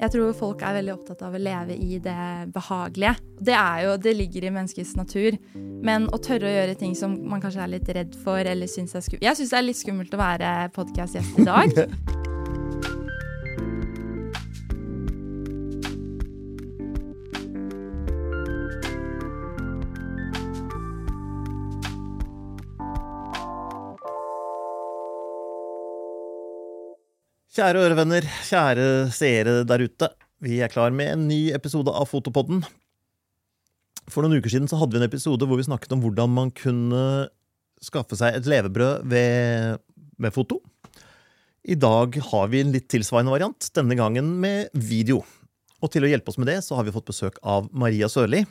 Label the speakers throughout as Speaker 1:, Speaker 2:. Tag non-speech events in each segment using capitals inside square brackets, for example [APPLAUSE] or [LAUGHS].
Speaker 1: Jeg tror folk er veldig opptatt av å leve i det behagelige. Det er jo, det ligger i menneskets natur. Men å tørre å gjøre ting som man kanskje er litt redd for eller syns er skummelt Jeg syns det er litt skummelt å være podkastgjest i dag. [LAUGHS]
Speaker 2: Kjære ørevenner, kjære seere der ute. Vi er klar med en ny episode av Fotopodden. For noen uker siden så hadde vi en episode hvor vi snakket om hvordan man kunne skaffe seg et levebrød ved, med foto. I dag har vi en litt tilsvarende variant, denne gangen med video. Og til å hjelpe oss med det, så har vi fått besøk av Maria Sørli.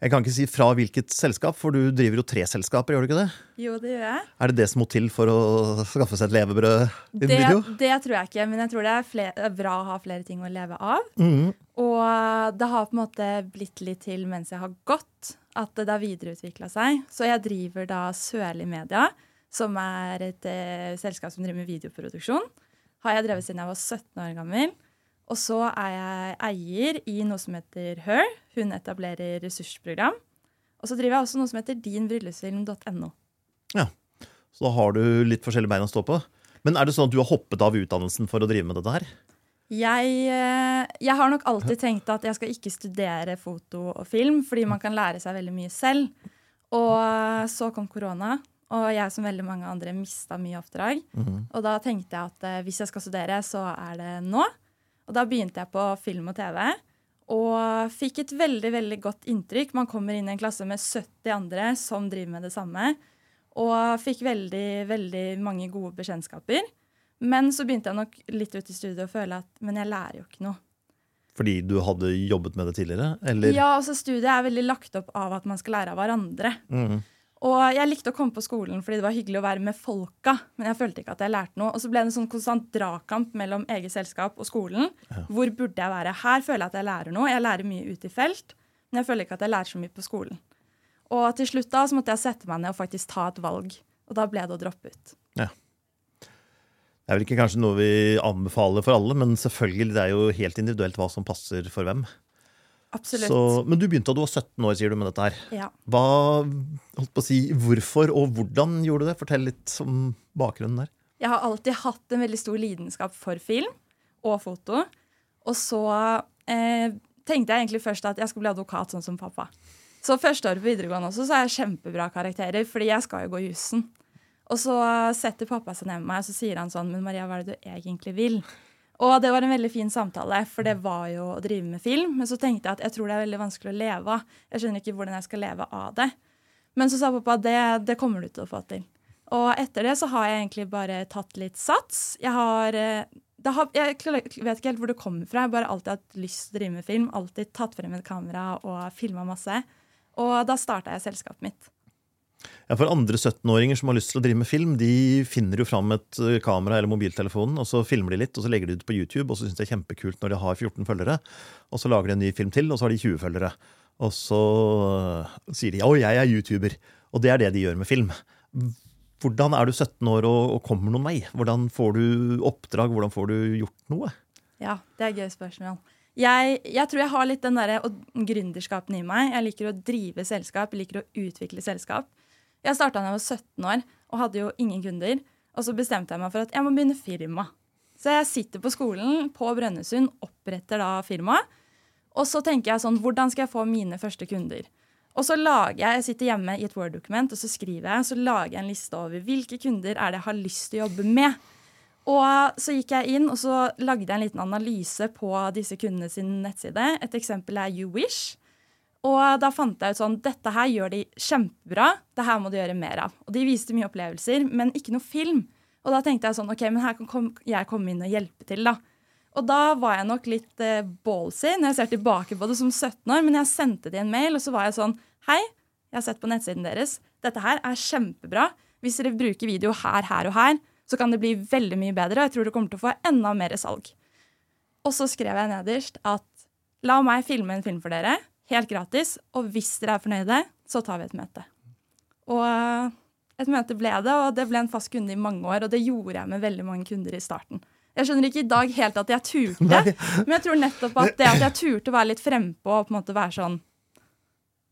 Speaker 2: Jeg kan ikke si fra hvilket selskap, for du driver jo tre selskaper, gjør du ikke det?
Speaker 1: Jo, det gjør jeg.
Speaker 2: Er det det som må til for å skaffe seg et levebrød i
Speaker 1: Det, det tror jeg ikke, men jeg tror det er, flere, det er bra å ha flere ting å leve av.
Speaker 2: Mm.
Speaker 1: Og det har på en måte blitt litt til mens jeg har gått, at det har videreutvikla seg. Så jeg driver da Sørli Media, som er et eh, selskap som driver med videoproduksjon. Har jeg drevet siden jeg var 17 år gammel. Og så er jeg eier i noe som heter Her. Hun etablerer ressursprogram. Og så driver jeg også noe som heter dinbryllupsfilm.no.
Speaker 2: Så da har du litt forskjellige bein å stå på. Men er det sånn at du har hoppet av utdannelsen for å drive med dette her?
Speaker 1: Jeg, eh, jeg har nok alltid tenkt at jeg skal ikke studere foto og film, fordi man kan lære seg veldig mye selv. Og eh, så kom korona, og jeg som veldig mange andre mista mye oppdrag. Og da tenkte jeg at eh, hvis jeg skal studere, så er det nå. Og da begynte jeg på film og TV. Og fikk et veldig veldig godt inntrykk. Man kommer inn i en klasse med 70 andre som driver med det samme. Og fikk veldig, veldig mange gode bekjentskaper. Men så begynte jeg nok litt ut i studiet og føle at men jeg lærer jo ikke noe.
Speaker 2: Fordi du hadde jobbet med det tidligere? Eller?
Speaker 1: Ja, altså Studiet er veldig lagt opp av at man skal lære av hverandre.
Speaker 2: Mhm.
Speaker 1: Og jeg likte å komme på skolen fordi det var hyggelig å være med folka, men jeg følte ikke at jeg lærte noe. Og så ble det en sånn konstant dragkamp mellom eget selskap og skolen. Hvor burde jeg være? Her føler jeg at jeg lærer noe. Jeg lærer mye ute i felt, men jeg føler ikke at jeg lærer så mye på skolen. Og til slutt da så måtte jeg sette meg ned og faktisk ta et valg. Og da ble det å droppe ut.
Speaker 2: Det er vel ikke kanskje noe vi anbefaler for alle, men selvfølgelig det er jo helt individuelt hva som passer for hvem.
Speaker 1: Absolutt.
Speaker 2: Så, men du begynte da du var 17 år, sier du, med dette her.
Speaker 1: Ja.
Speaker 2: Hva, holdt på å si, Hvorfor og hvordan gjorde du det? Fortell litt om bakgrunnen der.
Speaker 1: Jeg har alltid hatt en veldig stor lidenskap for film og foto. Og så eh, tenkte jeg egentlig først at jeg skulle bli advokat, sånn som pappa. Så første året på videregående også, så har jeg kjempebra karakterer, fordi jeg skal jo gå jussen. Og så setter pappa seg ned med meg og så sier han sånn Men Maria, hva er det du egentlig vil? Og det var en veldig fin samtale, for det var jo å drive med film. Men så tenkte jeg at jeg tror det er veldig vanskelig å leve av. Jeg skjønner ikke hvordan jeg skal leve av det. Men så sa pappa at det, det kommer du til å få til. Og etter det så har jeg egentlig bare tatt litt sats. Jeg har, eh, har Jeg vet ikke helt hvor det kommer fra. Jeg har bare alltid hatt lyst til å drive med film. Alltid tatt frem et kamera og filma masse. Og da starta jeg selskapet mitt.
Speaker 2: Ja, For andre 17-åringer som har lyst til å drive med film, de finner jo fram et eh, kamera eller mobiltelefonen, og så filmer de litt, og så legger de ut på YouTube, og så syns de det er kjempekult når de har 14 følgere. Og så lager de en ny film til, og så har de 20 følgere. Og så eh, sier de 'Å, jeg er YouTuber'. Og det er det de gjør med film. Hvordan er du 17 år og, og kommer noen vei? Hvordan får du oppdrag? Hvordan får du gjort noe?
Speaker 1: Ja, det er et gøy spørsmål. Jeg, jeg tror jeg har litt den der, gründerskapen i meg. Jeg liker å drive selskap, jeg liker å utvikle selskap. Jeg starta da jeg var 17 år og hadde jo ingen kunder. Og så bestemte jeg meg for at jeg må begynne firma. Så jeg sitter på skolen på Brønnøysund, oppretter da firmaet. Og så tenker jeg sånn, hvordan skal jeg få mine første kunder? Og så lager jeg, jeg sitter hjemme i et Word-dokument og så skriver jeg, så lager jeg en liste over hvilke kunder er det jeg har lyst til å jobbe med. Og så gikk jeg inn og så lagde jeg en liten analyse på disse kundene sin nettside. Et eksempel er YouWish. Og da fant jeg ut sånn Dette her gjør de kjempebra. Det her må de gjøre mer av. Og de viste mye opplevelser, men ikke noe film. Og da tenkte jeg sånn OK, men her kan jeg komme inn og hjelpe til, da. Og da var jeg nok litt eh, ballsy når jeg ser tilbake på det som 17 år, men jeg sendte de en mail, og så var jeg sånn Hei, jeg har sett på nettsiden deres. Dette her er kjempebra. Hvis dere bruker video her, her og her, så kan det bli veldig mye bedre, og jeg tror dere kommer til å få enda mer salg. Og så skrev jeg nederst at la meg filme en film for dere, helt gratis, og hvis dere er fornøyde, så tar vi et møte. Og eh, et møte ble det, og det ble en fast kunde i mange år, og det gjorde jeg med veldig mange kunder i starten. Jeg skjønner ikke i dag helt at jeg turte,
Speaker 2: Nei.
Speaker 1: men jeg tror nettopp at det at jeg turte å være litt frempå og på en måte være sånn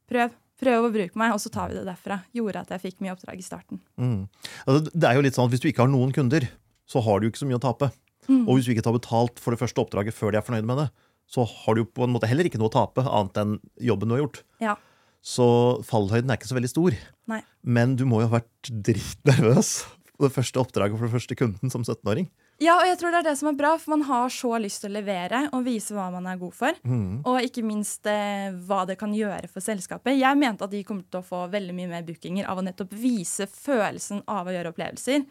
Speaker 1: Prøv. Prøv å bruke meg, og så tar vi det derfra. Gjorde at jeg fikk mye oppdrag i starten.
Speaker 2: Mm. Altså, det er jo litt sånn at Hvis du ikke har noen kunder, så har du jo ikke så mye å tape.
Speaker 1: Mm.
Speaker 2: Og hvis du ikke tar betalt for det første oppdraget før de er fornøyd med det, så har du jo på en måte heller ikke noe å tape, annet enn jobben du har gjort.
Speaker 1: Ja.
Speaker 2: Så fallhøyden er ikke så veldig stor.
Speaker 1: Nei.
Speaker 2: Men du må jo ha vært dritnervøs på det første oppdraget for den første kunden som 17-åring.
Speaker 1: Ja, og jeg tror det er det som er bra, for man har så lyst til å levere og vise hva man er god for.
Speaker 2: Mm.
Speaker 1: Og ikke minst eh, hva det kan gjøre for selskapet. Jeg mente at de kommer til å få veldig mye mer bookinger av å nettopp vise følelsen av å gjøre opplevelser.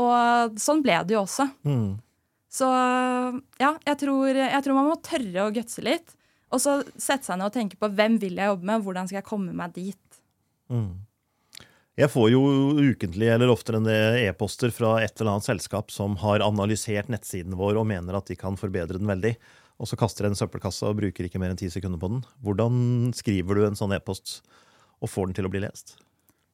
Speaker 1: Og sånn ble det jo også.
Speaker 2: Mm.
Speaker 1: Så ja, jeg tror, jeg tror man må tørre å gutse litt. Og så sette seg ned og tenke på hvem vil jeg jobbe med, hvordan skal jeg komme meg dit.
Speaker 2: Mm. Jeg får jo ukentlig eller oftere e-poster fra et eller annet selskap som har analysert nettsiden vår og mener at de kan forbedre den veldig, og så kaster de en søppelkasse og bruker ikke mer enn ti sekunder på den. Hvordan skriver du en sånn e-post og får den til å bli lest?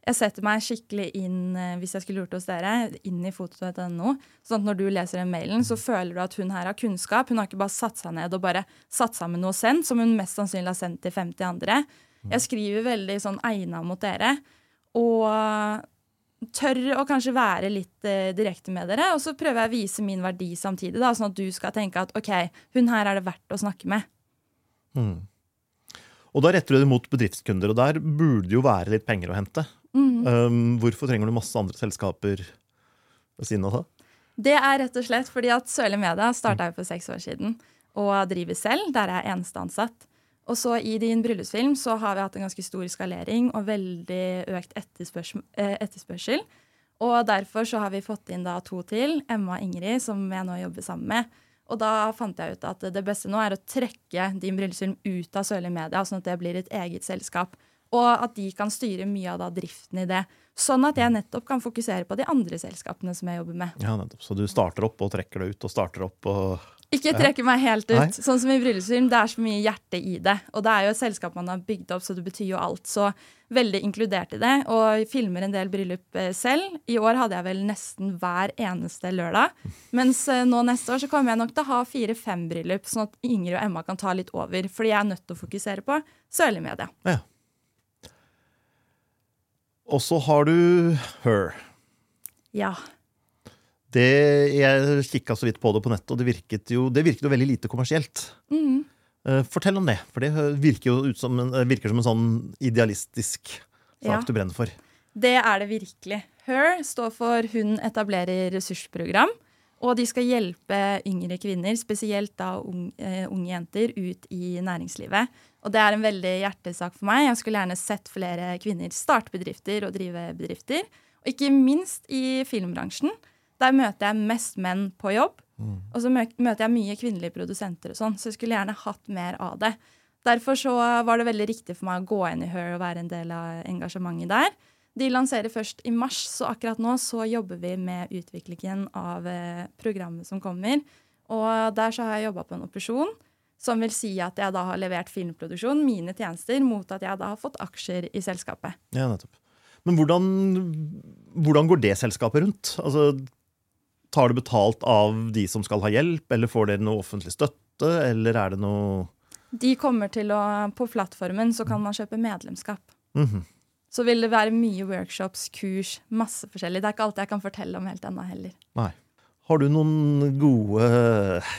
Speaker 1: Jeg setter meg skikkelig inn eh, hvis jeg skulle gjort det hos dere, inn i foto.no. Sånn at når du leser den mailen, så føler du at hun her har kunnskap. Hun har ikke bare satt seg ned og bare satt sammen noe sendt, som hun mest sannsynlig har sendt til 50 andre. Jeg skriver veldig sånn egna mot dere. Og tør å kanskje være litt eh, direkte med dere. Og så prøver jeg å vise min verdi samtidig, da, sånn at du skal tenke at OK, hun her er det verdt å snakke med.
Speaker 2: Mm. Og da retter du det mot bedriftskunder, og der burde det jo være litt penger å hente. Um, hvorfor trenger du masse andre selskaper ved siden av det?
Speaker 1: Det er rett og slett fordi at Sørli Media starta for seks år siden og driver selv. Der er jeg eneste ansatt. Og så i din bryllupsfilm så har vi hatt en ganske stor skalering og veldig økt. Eh, etterspørsel. Og derfor så har vi fått inn da to til, Emma og Ingrid, som jeg nå jobber sammen med. Og da fant jeg ut at det beste nå er å trekke din bryllupsfilm ut av Sørli Media, sånn at det blir et eget selskap. Og at de kan styre mye av da driften i det. Sånn at jeg nettopp kan fokusere på de andre selskapene som jeg jobber med.
Speaker 2: Ja, nettopp. Så du starter opp og trekker det ut, og starter opp og
Speaker 1: Ikke trekke meg helt ut.
Speaker 2: Nei.
Speaker 1: Sånn som i bryllupsfilm, det er så mye hjerte i det. Og det er jo et selskap man har bygd opp, så det betyr jo alt. Så veldig inkludert i det. Og filmer en del bryllup eh, selv. I år hadde jeg vel nesten hver eneste lørdag. Mens eh, nå neste år så kommer jeg nok til å ha fire-fem bryllup, sånn at Ingrid og Emma kan ta litt over. Fordi jeg er nødt til å fokusere på Sørlig Media.
Speaker 2: Ja. Og så har du Her.
Speaker 1: Ja.
Speaker 2: Det, jeg kikka så vidt på det på nettet, og det virket jo, det virket jo veldig lite kommersielt.
Speaker 1: Mhm.
Speaker 2: Eh, fortell om det, for det virker jo ut som en, eh, virker som en sånn idealistisk sak
Speaker 1: Ja.
Speaker 2: du brenner for.
Speaker 1: Det er det virkelig. HER står for Hun etablerer ressursprogram. Og de skal hjelpe yngre kvinner, spesielt da unge, eh, unge jenter, ut i næringslivet. Og det er en veldig hjertesak for meg. Jeg skulle gjerne sett flere kvinner starte bedrifter og drive bedrifter. Og ikke minst i filmbransjen. Der møter jeg mest menn på jobb. Og så møter jeg mye kvinnelige produsenter og sånn, så jeg skulle gjerne hatt mer av det. Derfor så var det veldig riktig for meg å gå inn i Her og være en del av engasjementet der. De lanserer først i mars, så akkurat nå så jobber vi med utviklingen av eh, programmet som kommer. Og der så har jeg jobba på en operasjon, som vil si at jeg da har levert filmproduksjon, mine tjenester, mot at jeg da har fått aksjer i selskapet.
Speaker 2: Ja, nettopp. Men hvordan, hvordan går det selskapet rundt? Altså, tar det betalt av de som skal ha hjelp, eller får dere noe offentlig støtte, eller er det noe
Speaker 1: De kommer til å På plattformen så kan man kjøpe medlemskap.
Speaker 2: Mhm.
Speaker 1: Så vil det være mye workshops, kurs, masse forskjellig. Det er ikke alt jeg kan fortelle om helt ennå heller.
Speaker 2: Nei. Har du noen gode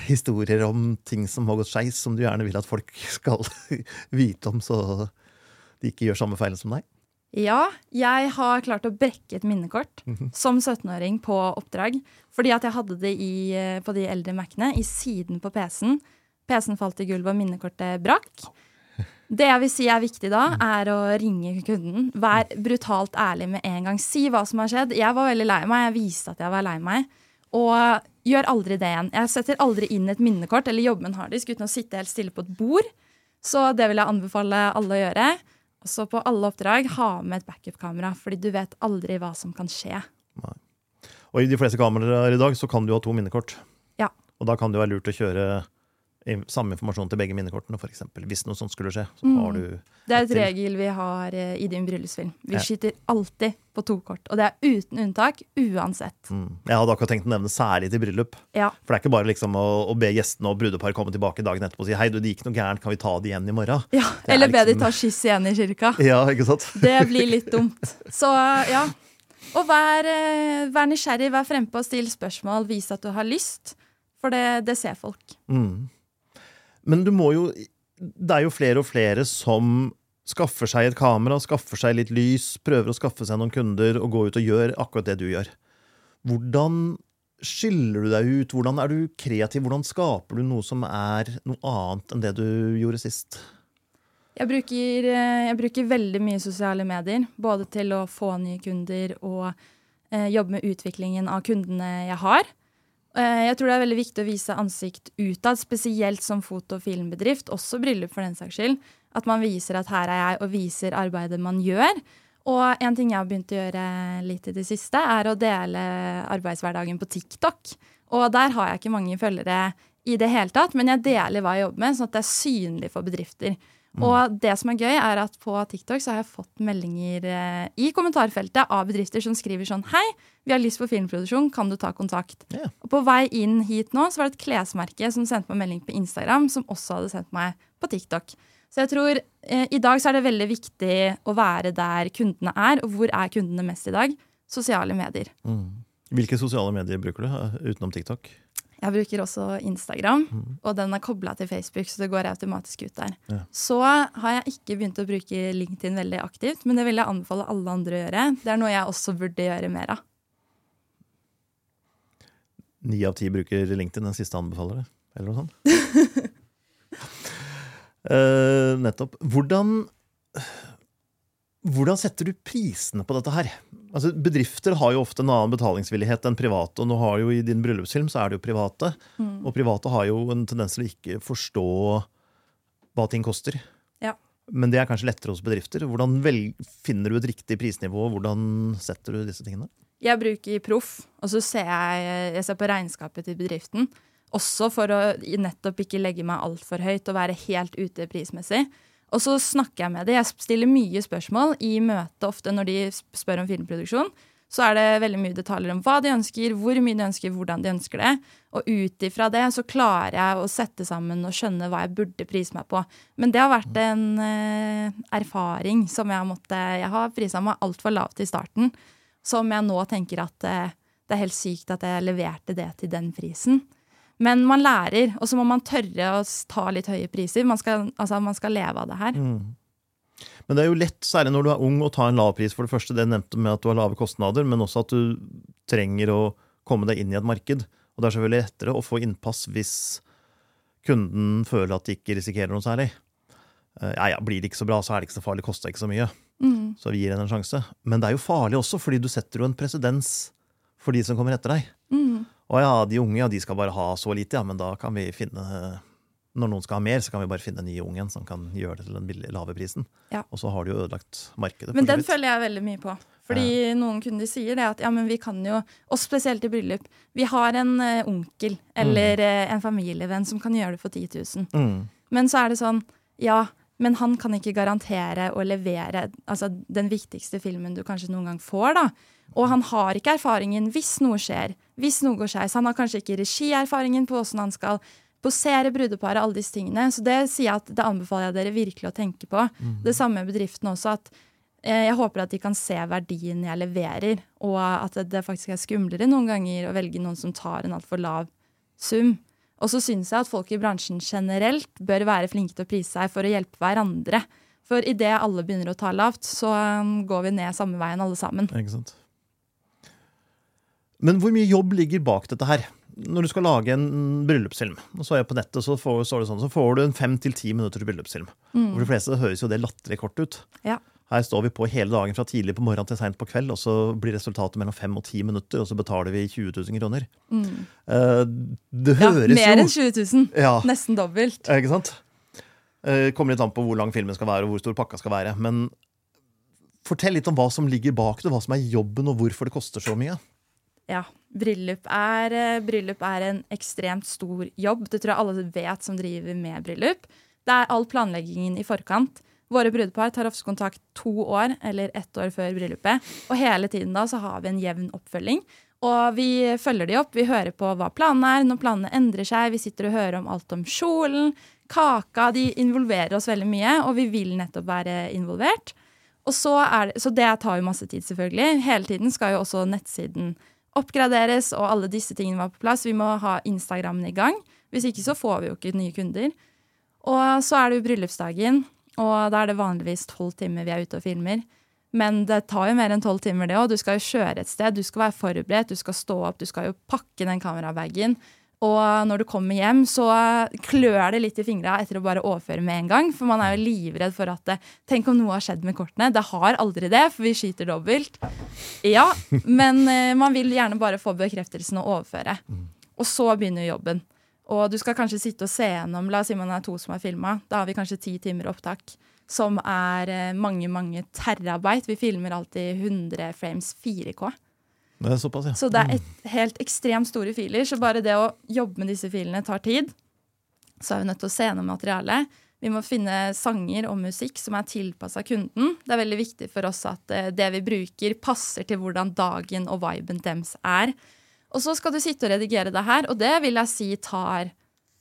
Speaker 2: historier om ting som har gått skeis, som du gjerne vil at folk skal [LAUGHS] vite om, så de ikke gjør samme feil som deg?
Speaker 1: Ja, jeg har klart å brekke et minnekort som 17-åring på oppdrag. Fordi at jeg hadde det i, eh, på de eldre Mac-ene i siden på PC-en. PC-en falt i gulvet, og minnekortet brakk. Det jeg vil si er viktig da, er å ringe kunden. Vær brutalt ærlig med en gang. Si hva som har skjedd. Jeg var veldig lei meg. Jeg viste at jeg var lei meg. Og gjør aldri det igjen. Jeg setter aldri inn et minnekort eller jobber med en harddisk uten å sitte helt stille på et bord. Så det vil jeg anbefale alle å gjøre. Og så på alle oppdrag ha med et backup-kamera, fordi du vet aldri hva som kan skje.
Speaker 2: Og i de fleste kameraer i dag så kan du ha to minnekort.
Speaker 1: Ja.
Speaker 2: Og da kan det være lurt å kjøre samme informasjon til begge minnekortene, f.eks. Hvis noe sånt skulle skje. Så
Speaker 1: Mm.
Speaker 2: har du
Speaker 1: Det er et regel vi har eh, i din bryllupsfilm. Vi
Speaker 2: Ja.
Speaker 1: skyter alltid på to kort. Og det er uten unntak, uansett.
Speaker 2: mm. Jeg hadde akkurat tenkt å nevne særlig til bryllup.
Speaker 1: Ja.
Speaker 2: For det er ikke bare liksom å, å be gjestene og brudeparet komme tilbake dagen etterpå og si hei, du, det gikk noe gærent, kan vi ta det igjen i morgen?
Speaker 1: ja.
Speaker 2: Er
Speaker 1: Eller be de
Speaker 2: liksom-
Speaker 1: ta skyss igjen i kirka. [LAUGHS]
Speaker 2: Ja, ikke sant?
Speaker 1: Det blir litt dumt. Så ja. Og vær, eh, vær nysgjerrig, vær frempå still spørsmål. Vis at du har lyst, for det, det ser folk.
Speaker 2: Mm. Men du må jo Det er jo flere og flere som skaffer seg et kamera, skaffer seg litt lys, prøver å skaffe seg noen kunder og gå ut og gjør akkurat det du gjør. Hvordan skiller du deg ut? Hvordan er du kreativ? Hvordan skaper du noe som er noe annet enn det du gjorde sist?
Speaker 1: Jeg bruker, eh, jeg bruker veldig mye sosiale medier, både til å få nye kunder og eh, jobbe med utviklingen av kundene jeg har. Eh, jeg tror det er veldig viktig å vise ansikt utad, spesielt som foto- og filmbedrift, også bryllup for den saks skyld. At man viser at her er jeg, og viser arbeidet man gjør. Og en ting jeg har begynt å gjøre litt i det siste, er å dele arbeidshverdagen på TikTok. Og der har jeg ikke mange følgere i det hele tatt, men jeg deler hva jeg jobber med, sånn at det er synlig for bedrifter. Og det som er gøy, er at på TikTok så har jeg fått meldinger eh, i kommentarfeltet av bedrifter som skriver sånn Hei, vi har lyst på filmproduksjon, kan du ta kontakt?
Speaker 2: Yeah.
Speaker 1: Og på vei inn hit nå så var det et klesmerke som sendte meg melding på Instagram, som også hadde sendt meg på TikTok. Så jeg tror eh, i dag så er det veldig viktig å være der kundene er. Og hvor er kundene mest i dag? Sosiale medier.
Speaker 2: Mm. Hvilke sosiale medier bruker du eh, utenom TikTok?
Speaker 1: Jeg bruker også Instagram,
Speaker 2: mm.
Speaker 1: og den er kobla til Facebook, så det går automatisk ut der.
Speaker 2: Ja.
Speaker 1: Så har jeg ikke begynt å bruke LinkedIn veldig aktivt, men det vil jeg anbefale alle andre å gjøre. Det er noe jeg også burde gjøre mer av.
Speaker 2: Ni av ti bruker LinkedIn, den siste anbefaler det. Eller noe sånt. uh, [LAUGHS] nettopp. Hvordan Hvordan setter du prisene på dette her? Altså, bedrifter har jo ofte en annen betalingsvillighet enn private. Og nå har jo i din bryllupsfilm så er det jo private.
Speaker 1: Mm.
Speaker 2: Og private har jo en tendens til å ikke forstå hva ting koster.
Speaker 1: Ja.
Speaker 2: Men det er kanskje lettere hos bedrifter. Hvordan finner du et riktig prisnivå? Hvordan setter du disse tingene?
Speaker 1: Jeg bruker Proff, og så ser jeg, jeg ser på regnskapet til bedriften. Også for å nettopp ikke legge meg altfor høyt og være helt ute prismessig. Og så snakker jeg med dem. Jeg stiller mye spørsmål i møte ofte når de spør om filmproduksjon. Så er det veldig mye detaljer om hva de ønsker, hvor mye de ønsker, hvordan de ønsker det. Og ut ifra det så klarer jeg å sette sammen og skjønne hva jeg burde prise meg på. Men det har vært en eh, erfaring som jeg har måttet Jeg har prisa meg altfor lavt i starten. Som jeg nå tenker at eh, det er helt sykt at jeg leverte det til den prisen. Men man lærer, og så må man tørre å ta litt høye priser. Man skal, altså, man skal leve av det her.
Speaker 2: Men det er jo lett, særlig når du er ung, å ta en lav pris. For det første, det nevnte med at du har lave kostnader, men også at du trenger å komme deg inn i et marked. Og det er selvfølgelig lettere å få innpass hvis kunden føler at de ikke risikerer noe særlig. Eh, Ja, ja, Blir det ikke så bra, så er det ikke så farlig, koster ikke så mye.
Speaker 1: Mm.
Speaker 2: Så vi gir henne en sjanse. Men det er jo farlig også, fordi du setter jo en presedens for de som kommer etter deg.
Speaker 1: Mm.
Speaker 2: Og ja, de unge ja, de skal bare ha så lite, ja, men da kan vi finne Når noen skal ha mer, så kan vi bare finne den nye ungen som kan gjøre det til den lave prisen.
Speaker 1: Ja.
Speaker 2: Og så har du jo ødelagt markedet.
Speaker 1: Men den føler jeg veldig mye på. Fordi noen kunder sier det at ja, men vi kan jo, og spesielt i bryllup, vi har en eh, onkel eller mm. en familievenn som kan gjøre det for 10 000.
Speaker 2: Mm.
Speaker 1: Men så er det sånn, ja, men han kan ikke garantere å levere altså, den viktigste filmen du kanskje noen gang får. da. Og han har ikke erfaringen hvis noe skjer, hvis noe går skeis. Han har kanskje ikke regierfaringen på hvordan han skal posere brudeparet, alle disse tingene. Så det sier jeg at det anbefaler jeg dere virkelig å tenke på. Det samme med bedriften også, at eh, jeg håper at de kan se verdien jeg leverer, og at det, det faktisk er skumlere noen ganger å velge noen som tar en altfor lav sum. Og så syns jeg at folk i bransjen generelt bør være flinke til å prise seg for å hjelpe hverandre. For idet alle begynner å ta lavt, så um, går vi ned samme veien alle sammen.
Speaker 2: Ikke sant? Men hvor mye jobb ligger bak dette her? Når du skal lage en bryllupsfilm, og så er jeg på nettet, så får, det sånn, så får du en fem til ti minutter til bryllupsfilm. For de fleste høres jo det latterlig kort ut.
Speaker 1: Ja.
Speaker 2: Her står vi på hele dagen fra tidlig på morgenen til seint på kveld, og så blir resultatet mellom fem og ti minutter, og så betaler vi 20 000 kroner. Eh, det
Speaker 1: Ja,
Speaker 2: høres
Speaker 1: mer
Speaker 2: jo
Speaker 1: enn 20 000.
Speaker 2: Ja,
Speaker 1: Nesten dobbelt.
Speaker 2: ikke sant? Eh, kommer litt an på hvor lang filmen skal være, og hvor stor pakka skal være. Men fortell litt om hva som ligger bak det, hva som er jobben, og hvorfor det koster så mye.
Speaker 1: Ja. bryllup er, eh, bryllup er en ekstremt stor jobb. Det tror jeg alle vet som driver med bryllup. Det er all planleggingen i forkant. Våre brudepar tar ofte kontakt to år eller ett år før bryllupet. Og hele tiden da så har vi en jevn oppfølging. Og vi følger de opp, vi hører på hva planene er, når planene endrer seg. Vi sitter og hører om alt om kjolen, kaka. De involverer oss veldig mye, og vi vil nettopp være involvert. Og så, er det, så det tar jo masse tid, selvfølgelig. Hele tiden skal jo også nettsiden oppgraderes, og alle disse tingene var på plass. Vi må ha Instagrammen i gang. Hvis ikke så får vi jo ikke nye kunder. Og så er det jo bryllupsdagen, og da er det vanligvis tolv timer vi er ute og filmer. Men det tar jo mer enn tolv timer, det òg. Du skal jo kjøre et sted, du skal være forberedt, du skal stå opp, du skal jo pakke den kamerabagen. Og når du kommer hjem, så klør det litt i fingra etter å bare overføre med en gang. For man er jo livredd for at det, Tenk om noe har skjedd med kortene. Det har aldri det, for vi skyter dobbelt. Ja, men eh, man vil gjerne bare få bekreftelsen og overføre. Og så begynner jobben. Og du skal kanskje sitte og se gjennom La oss si man er to som har filma. Da har vi kanskje ti timer opptak. Som er eh, mange, mange terabyte. Vi filmer alltid 100 frames 4K.
Speaker 2: Det er såpass, ja.
Speaker 1: Så det er et, helt ekstremt store filer. Så bare det å jobbe med disse filene tar tid. Så er vi nødt til å se gjennom materialet. Vi må finne sanger og musikk som er tilpassa kunden. Det er veldig viktig for oss at eh, det vi bruker, passer til hvordan dagen og viben deres er. Og så skal du sitte og redigere det her, og det vil jeg si tar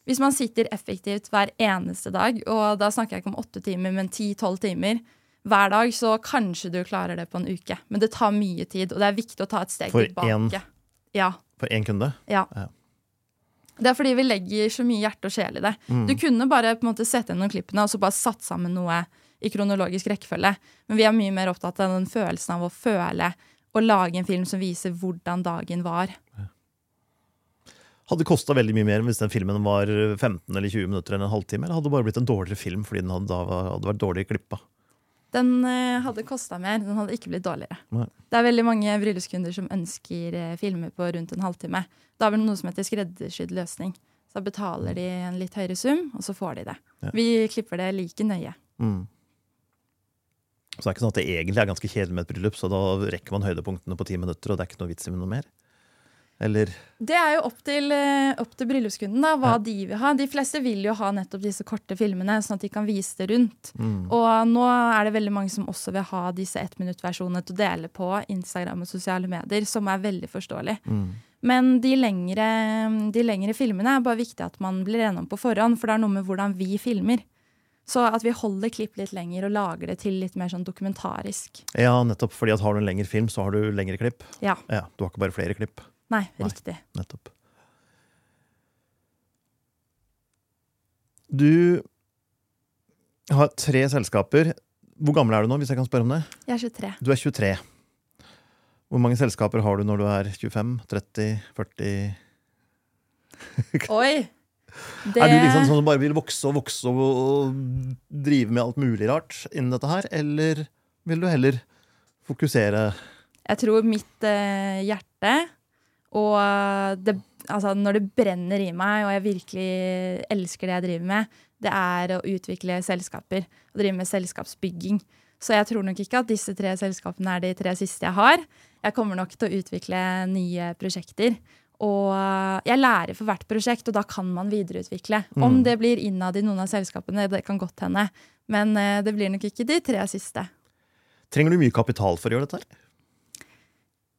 Speaker 1: Hvis man sitter effektivt hver eneste dag, og da snakker jeg ikke om åtte timer, men ti-tolv timer hver dag, så kanskje du klarer det på en uke. Men det tar mye tid, og det er viktig å ta et steg
Speaker 2: For
Speaker 1: tilbake.
Speaker 2: en-
Speaker 1: Ja,
Speaker 2: For én kunde?
Speaker 1: ja.
Speaker 2: Ja.
Speaker 1: Det er fordi vi legger så mye hjerte og sjel i det.
Speaker 2: Mm.
Speaker 1: Du kunne bare på en måte sette inn noen klippene og så bare satt sammen noe i kronologisk rekkefølge. Men vi er mye mer opptatt av den følelsen av å føle og lage en film som viser hvordan dagen var.
Speaker 2: Hadde det kosta veldig mye mer hvis den filmen var 15 eller 20 minutter enn en halvtime? Eller hadde det bare blitt en dårligere film fordi den hadde, da hadde vært dårlig klippa?
Speaker 1: Den eh, hadde kosta mer, den hadde ikke blitt dårligere.
Speaker 2: Nei.
Speaker 1: Det er veldig mange bryllupskunder som ønsker eh, filmer på rundt en halvtime. Da er det noe som heter skreddersydd løsning. Så da betaler de en litt høyere sum, og så får de det.
Speaker 2: Ja.
Speaker 1: Vi klipper det like nøye.
Speaker 2: Mm. Så det er ikke sånn at det egentlig er ganske kjedelig med et bryllup, så da rekker man høydepunktene på ti minutter, og det er ikke noe vits i noe mer? Eller
Speaker 1: Det er jo opp til, eh, opp til bryllupskunden da, hva
Speaker 2: Ja.
Speaker 1: de vil ha. De fleste vil jo ha nettopp disse korte filmene, sånn at de kan vise det rundt.
Speaker 2: mm.
Speaker 1: Og nå er det veldig mange som også vil ha disse ettminuttversjonene til å dele på Instagram og sosiale medier, som er veldig forståelig.
Speaker 2: Mm.
Speaker 1: Men de lengre, de lengre filmene er bare viktig at man blir enig om på forhånd, for det er noe med hvordan vi filmer. Så at vi holder klipp litt lenger og lager det til litt mer sånn dokumentarisk.
Speaker 2: Ja, nettopp fordi at har du en lengre film, så har du lengre klipp.
Speaker 1: Ja.
Speaker 2: Ja, Du har ikke bare flere klipp.
Speaker 1: Nei,
Speaker 2: Nei.
Speaker 1: riktig.
Speaker 2: Nettopp. Du har tre selskaper. Hvor gammel er du nå, hvis jeg kan spørre om det?
Speaker 1: Jeg er 23.
Speaker 2: Du er 23. Hvor mange selskaper har du når du er 25, 30, 40
Speaker 1: Oi! Det,
Speaker 2: Er du liksom sånn som bare vil vokse og vokse og, drive med alt mulig rart innen dette her, eller vil du heller fokusere
Speaker 1: Jeg tror mitt eh, hjerte og det, altså når det brenner i meg, og jeg virkelig elsker det jeg driver med, det er å utvikle selskaper og drive med selskapsbygging. Så jeg tror nok ikke at disse tre selskapene er de tre siste jeg har. Jeg kommer nok til å utvikle nye prosjekter. Og jeg lærer for hvert prosjekt, og da kan man videreutvikle. Om
Speaker 2: Mm.
Speaker 1: det blir innad i noen av selskapene, det kan godt hende. Men eh, det blir nok ikke de tre siste.
Speaker 2: Trenger du mye kapital for å gjøre dette?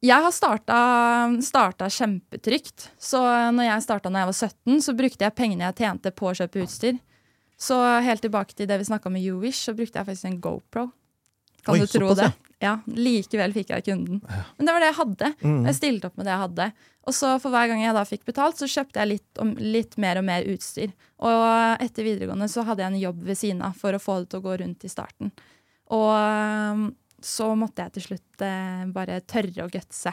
Speaker 1: Jeg har starta, starta kjempetrygt. Så når jeg starta når jeg var 17, så brukte jeg pengene jeg tjente på å kjøpe utstyr. Så helt tilbake til det vi snakka om med YouWish, så brukte jeg faktisk en GoPro. Kan
Speaker 2: Oi,
Speaker 1: du tro det? Ja, Likevel fikk jeg kunden. Men det var det jeg hadde.
Speaker 2: Mm.
Speaker 1: Jeg stilte opp med det jeg hadde. Og så for hver gang jeg da fikk betalt, så kjøpte jeg litt, om, litt mer og mer utstyr. Og etter videregående så hadde jeg en jobb ved siden av for å få det til å gå rundt i starten. Og så måtte jeg til slutt eh, bare tørre å gutse.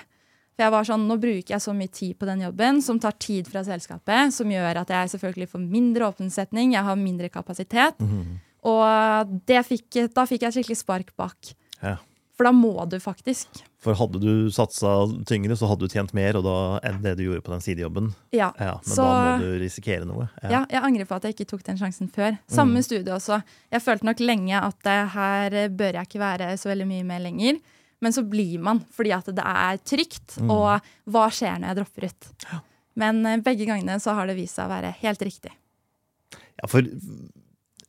Speaker 1: For jeg var sånn, Nå bruker jeg så mye tid på den jobben, som tar tid fra selskapet, som gjør at jeg selvfølgelig får mindre åpensetning, jeg har mindre kapasitet.
Speaker 2: Mhm.
Speaker 1: Og det fikk, da fikk jeg skikkelig spark bak.
Speaker 2: Ja.
Speaker 1: For da må du faktisk.
Speaker 2: For hadde du satsa tyngre, så hadde du tjent mer og da, enn det du gjorde på den sidejobben.
Speaker 1: Ja.
Speaker 2: Ja, men
Speaker 1: Så-
Speaker 2: da må du risikere noe.
Speaker 1: Ja, jeg angrer på at jeg ikke tok den sjansen før. Samme studie også. Jeg følte nok lenge at det her bør jeg ikke være så veldig mye med lenger. Men så blir man fordi at det er trygt.
Speaker 2: Mm.
Speaker 1: Og hva skjer når jeg dropper ut? Men eh, begge gangene så har det vist seg å være helt riktig.
Speaker 2: Ja, for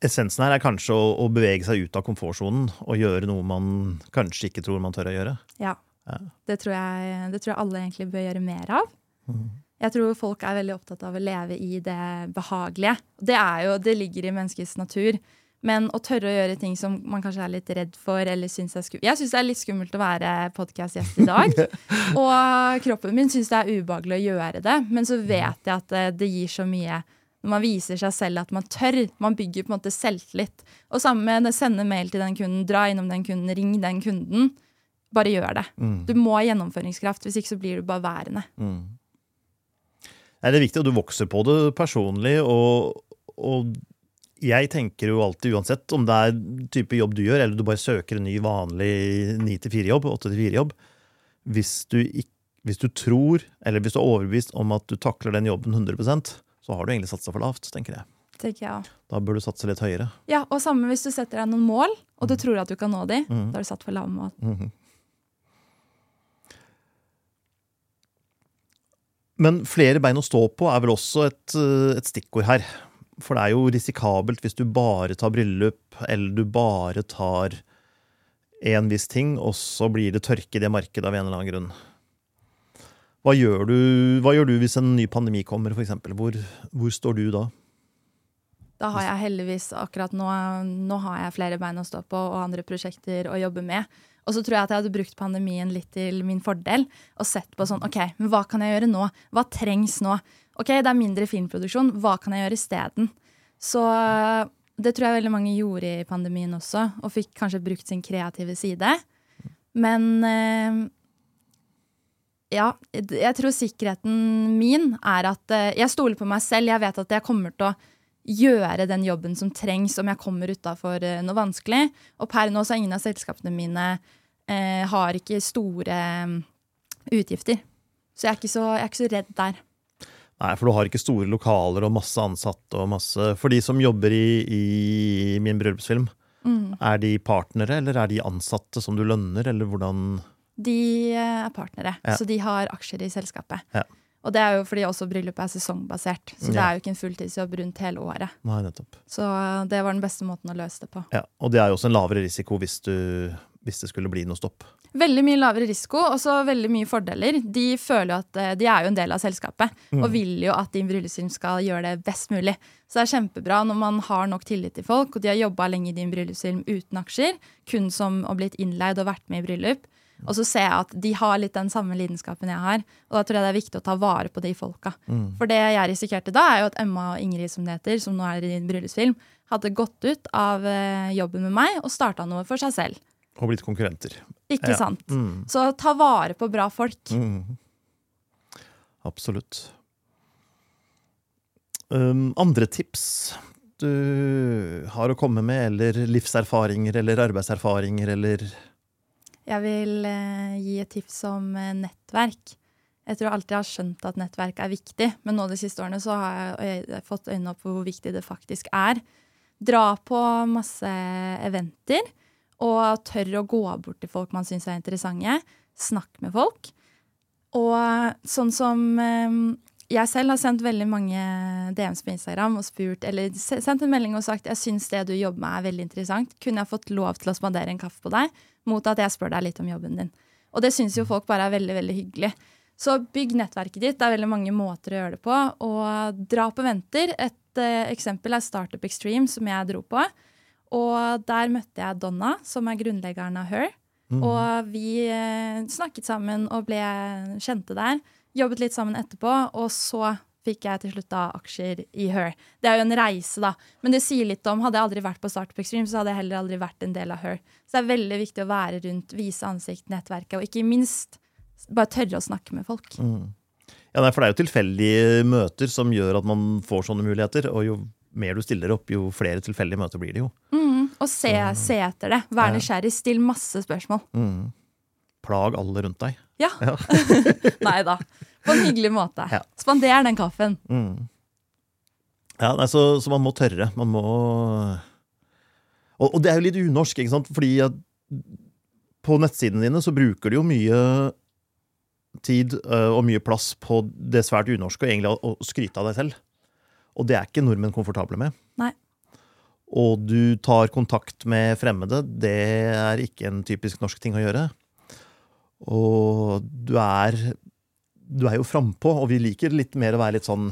Speaker 2: essensen her er kanskje å, å bevege seg ut av komfortsonen og gjøre noe man kanskje ikke tror man tør å gjøre.
Speaker 1: Ja.
Speaker 2: Ja.
Speaker 1: Det, tror jeg, det tror jeg alle egentlig bør gjøre mer av.
Speaker 2: Mm.
Speaker 1: Jeg tror folk er veldig opptatt av å leve i det behagelige. Det, er jo, det ligger i menneskets natur. Men å tørre å gjøre ting som man kanskje er litt redd for eller synes er skummelt Jeg syns det er litt skummelt å være podkastgjest i dag. [LAUGHS] og kroppen min syns det er ubehagelig å gjøre det. Men så vet jeg at det, det gir så mye når man viser seg selv at man tør. Man bygger på en måte selvtillit. Og samme med sende mail til den kunden, dra innom den kunden, ring den kunden. Bare gjør det.
Speaker 2: Mm.
Speaker 1: Du må ha gjennomføringskraft, hvis ikke så blir du bare værende.
Speaker 2: Mm. Nei, det er viktig, og du vokser på det personlig. Og, og jeg tenker jo alltid, uansett om det er type jobb du gjør, eller du bare søker en ny vanlig 9-4-jobb, 8-4-jobb hvis, hvis du tror, eller hvis du er overbevist om at du takler den jobben 100 så har du egentlig satsa for lavt, tenker jeg.
Speaker 1: tenker jeg.
Speaker 2: Da bør du satse litt høyere.
Speaker 1: Ja, og samme hvis du setter deg noen mål, og du tror at du kan nå de,
Speaker 2: Mm.
Speaker 1: da har du satt for lave mål.
Speaker 2: Mhm. Men flere bein å stå på er vel også et, eh, et stikkord her. For det er jo risikabelt hvis du bare tar bryllup, eller du bare tar en viss ting, og så blir det tørke i det markedet av en eller annen grunn. Hva gjør du, hva gjør du hvis en ny pandemi kommer, f.eks.? Hvor, hvor står du da?
Speaker 1: Da har jeg heldigvis akkurat nå, nå har jeg flere bein å stå på og andre prosjekter å jobbe med. Og så tror jeg at jeg hadde brukt pandemien litt til min fordel og sett på sånn OK, men hva kan jeg gjøre nå? Hva trengs nå? OK, det er mindre filmproduksjon. Hva kan jeg gjøre isteden? Så det tror jeg veldig mange gjorde i pandemien også, og fikk kanskje brukt sin kreative side. Men eh, ja, jeg tror sikkerheten min er at eh, jeg stoler på meg selv. Jeg vet at jeg kommer til å gjøre den jobben som trengs om jeg kommer utafor noe vanskelig. Og per nå så er ingen av selskapene mine eh, har ikke store mm, utgifter. Så jeg så jeg er ikke så redd der.
Speaker 2: Nei, for du har ikke store lokaler og masse ansatte og masse For de som jobber i, i min bryllupsfilm,
Speaker 1: Mm.
Speaker 2: er de partnere, eller er de ansatte som du lønner, eller hvordan
Speaker 1: De eh, er partnere,
Speaker 2: Ja.
Speaker 1: så de har aksjer i selskapet.
Speaker 2: Ja.
Speaker 1: Og det er jo fordi også bryllupet er sesongbasert, så det er jo ikke en fulltidsjobb rundt hele året.
Speaker 2: Nei, nettopp.
Speaker 1: Så det var den beste måten å løse det på.
Speaker 2: Ja, Og det er jo også en lavere risiko hvis, du, hvis det skulle bli noe stopp.
Speaker 1: Veldig mye lavere risiko, og så veldig mye fordeler. De føler jo at eh, de er jo en del av selskapet, og vil jo at din bryllupsfilm skal gjøre det best mulig. Så det er kjempebra når man har nok tillit til folk, og de har jobba lenge i din bryllupsfilm uten aksjer, kun som å blitt innleid og vært med i bryllup. Og så ser jeg at de har litt den samme lidenskapen jeg har, og da tror jeg det er viktig å ta vare på de folka. For det jeg risikerte da, er jo at Emma og Ingrid, som det heter, som nå er i din bryllupsfilm, hadde gått ut av eh, jobben med meg og starta noe for seg selv.
Speaker 2: Og blitt konkurrenter.
Speaker 1: Ikke
Speaker 2: Ja.
Speaker 1: sant?
Speaker 2: Mm.
Speaker 1: Så ta vare på bra folk.
Speaker 2: Mm. Absolutt. Um, andre tips du har å komme med, eller livserfaringer eller arbeidserfaringer, eller
Speaker 1: Jeg vil eh, gi et tips om eh, nettverk. Jeg tror alltid jeg har skjønt at nettverk er viktig, men nå de siste årene så har jeg, fått øynene opp for hvor viktig det faktisk er. Dra på masse eventer, og tørre å gå bort til folk man syns er interessante. Snakk med folk. Og sånn som eh, jeg selv har sendt veldig mange DMs på Instagram og spurt, eller sendt en melding og sagt jeg syns det du jobber med er veldig interessant. Kunne jeg fått lov til å spandere en kaffe på deg mot at jeg spør deg litt om jobben din? Og det syns jo folk bare er veldig veldig hyggelig. Så bygg nettverket ditt. Det er veldig mange måter å gjøre det på. Og dra på venter. Et uh, eksempel er Startup Extreme, som jeg dro på. Og der møtte jeg Donna, som er grunnleggeren av Her. Og vi uh, snakket sammen og ble kjente der. Jobbet litt sammen etterpå, og så fikk jeg til slutt da aksjer i Her. Det er jo en reise, da. Men det sier litt om Hadde jeg aldri vært på Startup Extreme, så hadde jeg heller aldri vært en del av Her. Så det er veldig viktig å være rundt, vise ansikt, nettverket, og ikke minst bare tørre å snakke med folk.
Speaker 2: Ja, nei, for det er jo tilfeldige møter som gjør at man får sånne muligheter. Og jo mer du stiller opp, jo flere tilfeldige møter blir det jo.
Speaker 1: Mm, og se, se etter det. Vær nysgjerrig. Still masse spørsmål. Mm.
Speaker 2: Plag alle rundt deg.
Speaker 1: Ja. [LAUGHS] Nei da. På en hyggelig måte.
Speaker 2: Ja.
Speaker 1: Spander den kaffen.
Speaker 2: Ja, nei, så, så man må tørre. Man må og, og det er jo litt unorsk, ikke sant? Fordi at på nettsidene dine så bruker du jo mye tid uh, og mye plass på det svært unorske og egentlig å, å skryte av deg selv. Og det er ikke nordmenn komfortable med.
Speaker 1: Nei.
Speaker 2: Og du tar kontakt med fremmede. Det er ikke en typisk norsk ting å gjøre. Og du er Du er jo frampå, og vi liker litt mer å være litt sånn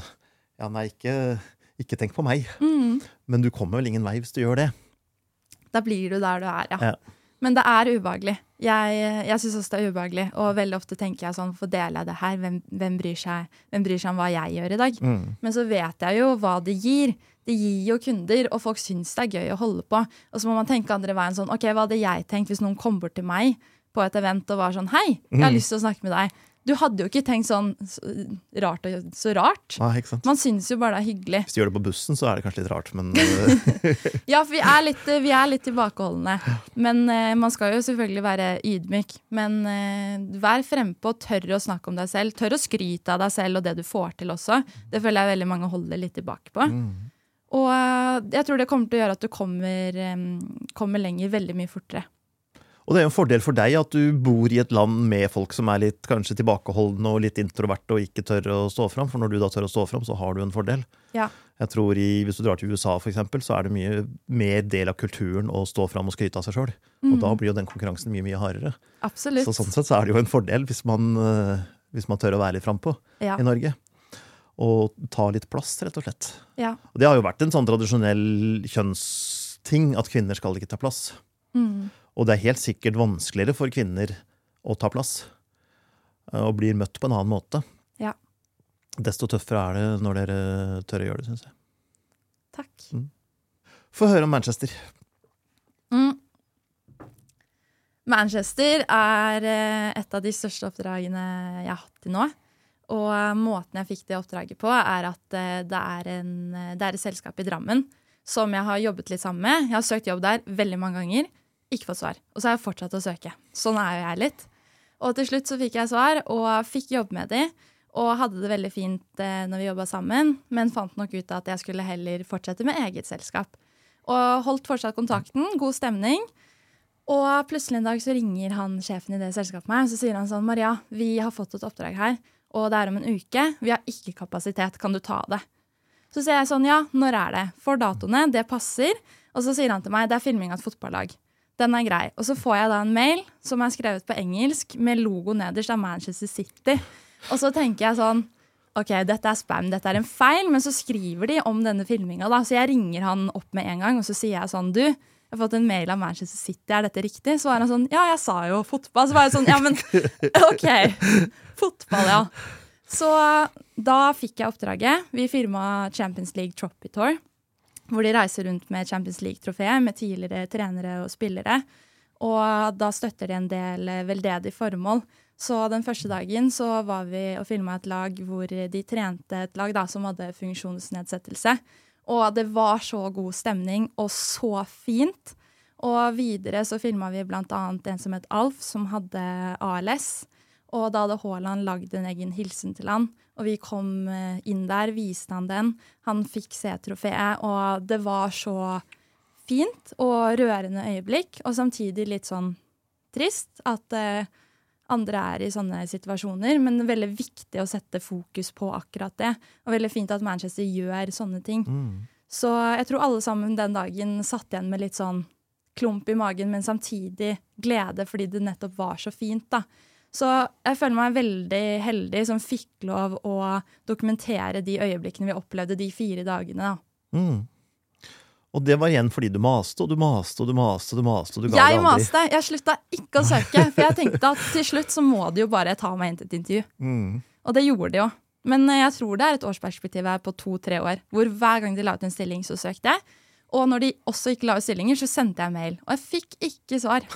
Speaker 2: Ja, nei, ikke, ikke tenk på meg.
Speaker 1: Mm.
Speaker 2: Men du kommer vel ingen vei hvis du gjør det.
Speaker 1: Da blir du der du er, ja.
Speaker 2: Ja.
Speaker 1: Men det er ubehagelig. Jeg, jeg syns også det er ubehagelig. Og veldig ofte tenker jeg sånn, hvorfor deler jeg det her? Hvem, hvem, bryr seg, hvem bryr seg om hva jeg gjør i dag?
Speaker 2: Mm.
Speaker 1: Men så vet jeg jo hva det gir. Det gir jo kunder, og folk syns det er gøy å holde på. Og så må man tenke andre veien sånn, ok, hva hadde jeg tenkt hvis noen kom bort til meg på et event og var sånn, hei, jeg har
Speaker 2: Mm.
Speaker 1: lyst til å snakke med deg. Du hadde jo ikke tenkt sånn så rart og så rart.
Speaker 2: Nei, ikke sant?
Speaker 1: Man syns jo bare det er hyggelig.
Speaker 2: Hvis du gjør det på bussen, så er det kanskje litt rart, men øh, [LAUGHS] [LAUGHS]
Speaker 1: Ja, for vi er litt, vi er litt tilbakeholdne. Men uh, man skal jo selvfølgelig være ydmyk. Men uh, vær frempå, tør å snakke om deg selv. Tør å skryte av deg selv og det du får til også. Det føler jeg veldig mange holder litt tilbake på.
Speaker 2: mm.
Speaker 1: Og eh, jeg tror det kommer til å gjøre at du kommer, eh, kommer lenger veldig mye fortere.
Speaker 2: Og det er jo en fordel for deg at du bor i et land med folk som er litt kanskje tilbakeholdne og litt introverte og ikke tør å stå fram. For når du da tør å stå fram, så har du en fordel.
Speaker 1: Ja.
Speaker 2: Jeg tror i, Hvis du drar til USA, for eksempel, så er det mye mer del av kulturen å stå fram og skryte av seg sjøl. Og da blir jo den konkurransen mye mye hardere.
Speaker 1: Absolutt.
Speaker 2: Så sånn sett så er det jo en fordel hvis man, øh, hvis man tør å være litt frampå
Speaker 1: Ja.
Speaker 2: i Norge. Og ta litt plass, rett og slett.
Speaker 1: Ja.
Speaker 2: Og det har jo vært en sånn tradisjonell kjønnsting at kvinner skal ikke ta plass.
Speaker 1: Mm.
Speaker 2: Og det er helt sikkert vanskeligere for kvinner å ta plass. eh, Og blir møtt på en annen måte.
Speaker 1: Ja.
Speaker 2: Desto tøffere er det når dere tør å gjøre det, syns jeg.
Speaker 1: Takk.
Speaker 2: Få høre om Manchester.
Speaker 1: Mm. Manchester er eh, et av de største oppdragene jeg har hatt til nå. Og eh, måten jeg fikk det oppdraget på, er at det er, en, det er et selskap i Drammen som jeg har jobbet litt sammen med. Jeg har søkt jobb der veldig mange ganger. Ikke fått svar. Og så har jeg fortsatt å søke. Sånn er jo jeg litt. Og til slutt så fikk jeg svar, og fikk jobbe med de. Og hadde det veldig fint eh, når vi jobba sammen, men fant nok ut at jeg skulle heller fortsette med eget selskap. Og holdt fortsatt kontakten. God stemning. Og plutselig en dag så ringer han sjefen i det selskapet meg, så sier han sånn Maria, vi har fått et oppdrag her, og det er om en uke. Vi har ikke kapasitet. Kan du ta det? Så sier jeg sånn, ja, når er det? For datoene, det passer. Og så sier han til meg, det er filming av et fotballag. Den er grei. Og så får jeg da en mail som er skrevet på engelsk med logo nederst av Manchester City. Og så tenker jeg sånn OK, dette er spam, dette er en feil, men så skriver de om denne filminga, da. Så jeg ringer han opp med en gang, og så sier jeg sånn, du, jeg har fått en mail av Manchester City, er dette riktig? Så var han sånn, ja, jeg sa jo fotball. Så var jeg sånn, ja, men [LAUGHS] OK. Fotball, ja. Så da fikk jeg oppdraget. Vi firma Champions League Trophy Tour hvor de reiser rundt med Champions League-trofeet med tidligere trenere og spillere. Og da støtter de en del veldedige formål. Så den første dagen så var vi og filma et lag hvor de trente et lag da, som hadde funksjonsnedsettelse. Og det var så god stemning og så fint. Og videre så filma vi annet en som het Alf, som hadde ALS. Og da hadde Haaland lagd en egen hilsen til han. Og vi kom eh, inn der, viste han den. Han fikk se trofeet, og det var så fint og rørende øyeblikk. Og samtidig litt sånn trist at uh, andre er i sånne situasjoner. Men veldig viktig å sette fokus på akkurat det. Og veldig fint at Manchester gjør sånne ting.
Speaker 2: Mm.
Speaker 1: Så jeg tror alle sammen den dagen satt igjen med litt sånn klump i magen, men samtidig glede fordi det nettopp var så fint, da. Så jeg føler meg veldig heldig som fikk lov å dokumentere de øyeblikkene vi opplevde de fire dagene. Da.
Speaker 2: Mm. Og det var igjen fordi du maste og du maste og du maste og du maste. og du ga
Speaker 1: Jeg maste. Jeg slutta ikke å søke, for jeg tenkte at til slutt så må de jo bare ta meg inn til et intervju.
Speaker 2: Mm.
Speaker 1: Og det gjorde de jo. Men eh, jeg tror det er et årsperspektiv her på to-tre år, hvor hver gang de la ut en stilling, så søkte jeg. Og når de også ikke la ut stillinger, så sendte jeg mail. Og jeg fikk ikke svar. [LAUGHS]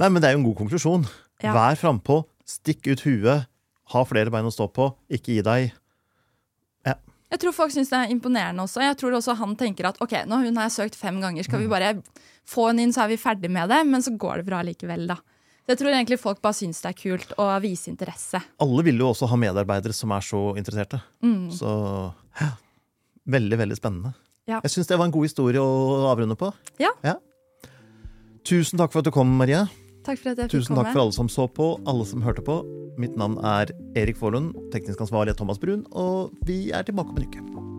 Speaker 2: Nei, men det er jo en god konklusjon.
Speaker 1: Ja.
Speaker 2: Vær frampå, stikk ut huet, ha flere bein å stå på, ikke gi deg.
Speaker 1: Jeg tror folk syns det er imponerende også. Jeg tror også han tenker at ok, nå hun har jeg søkt fem ganger, skal vi bare få henne inn, så er vi ferdig med det. Men så går det bra likevel, da. Så jeg tror egentlig folk bare syns det er kult å vise interesse.
Speaker 2: Alle vil jo også ha medarbeidere som er så interesserte.
Speaker 1: Mm.
Speaker 2: Så ja, veldig, veldig spennende.
Speaker 1: Ja.
Speaker 2: Jeg syns det var en god historie å avrunde på.
Speaker 1: Ja.
Speaker 2: Tusen takk for at du kom, Marie.
Speaker 1: Takk for at jeg fikk
Speaker 2: Tusen
Speaker 1: komme.
Speaker 2: takk for alle som så på, alle som hørte på. Mitt navn er Erik Forlund, teknisk ansvarlig er Thomas Brun, og vi er tilbake om en uke.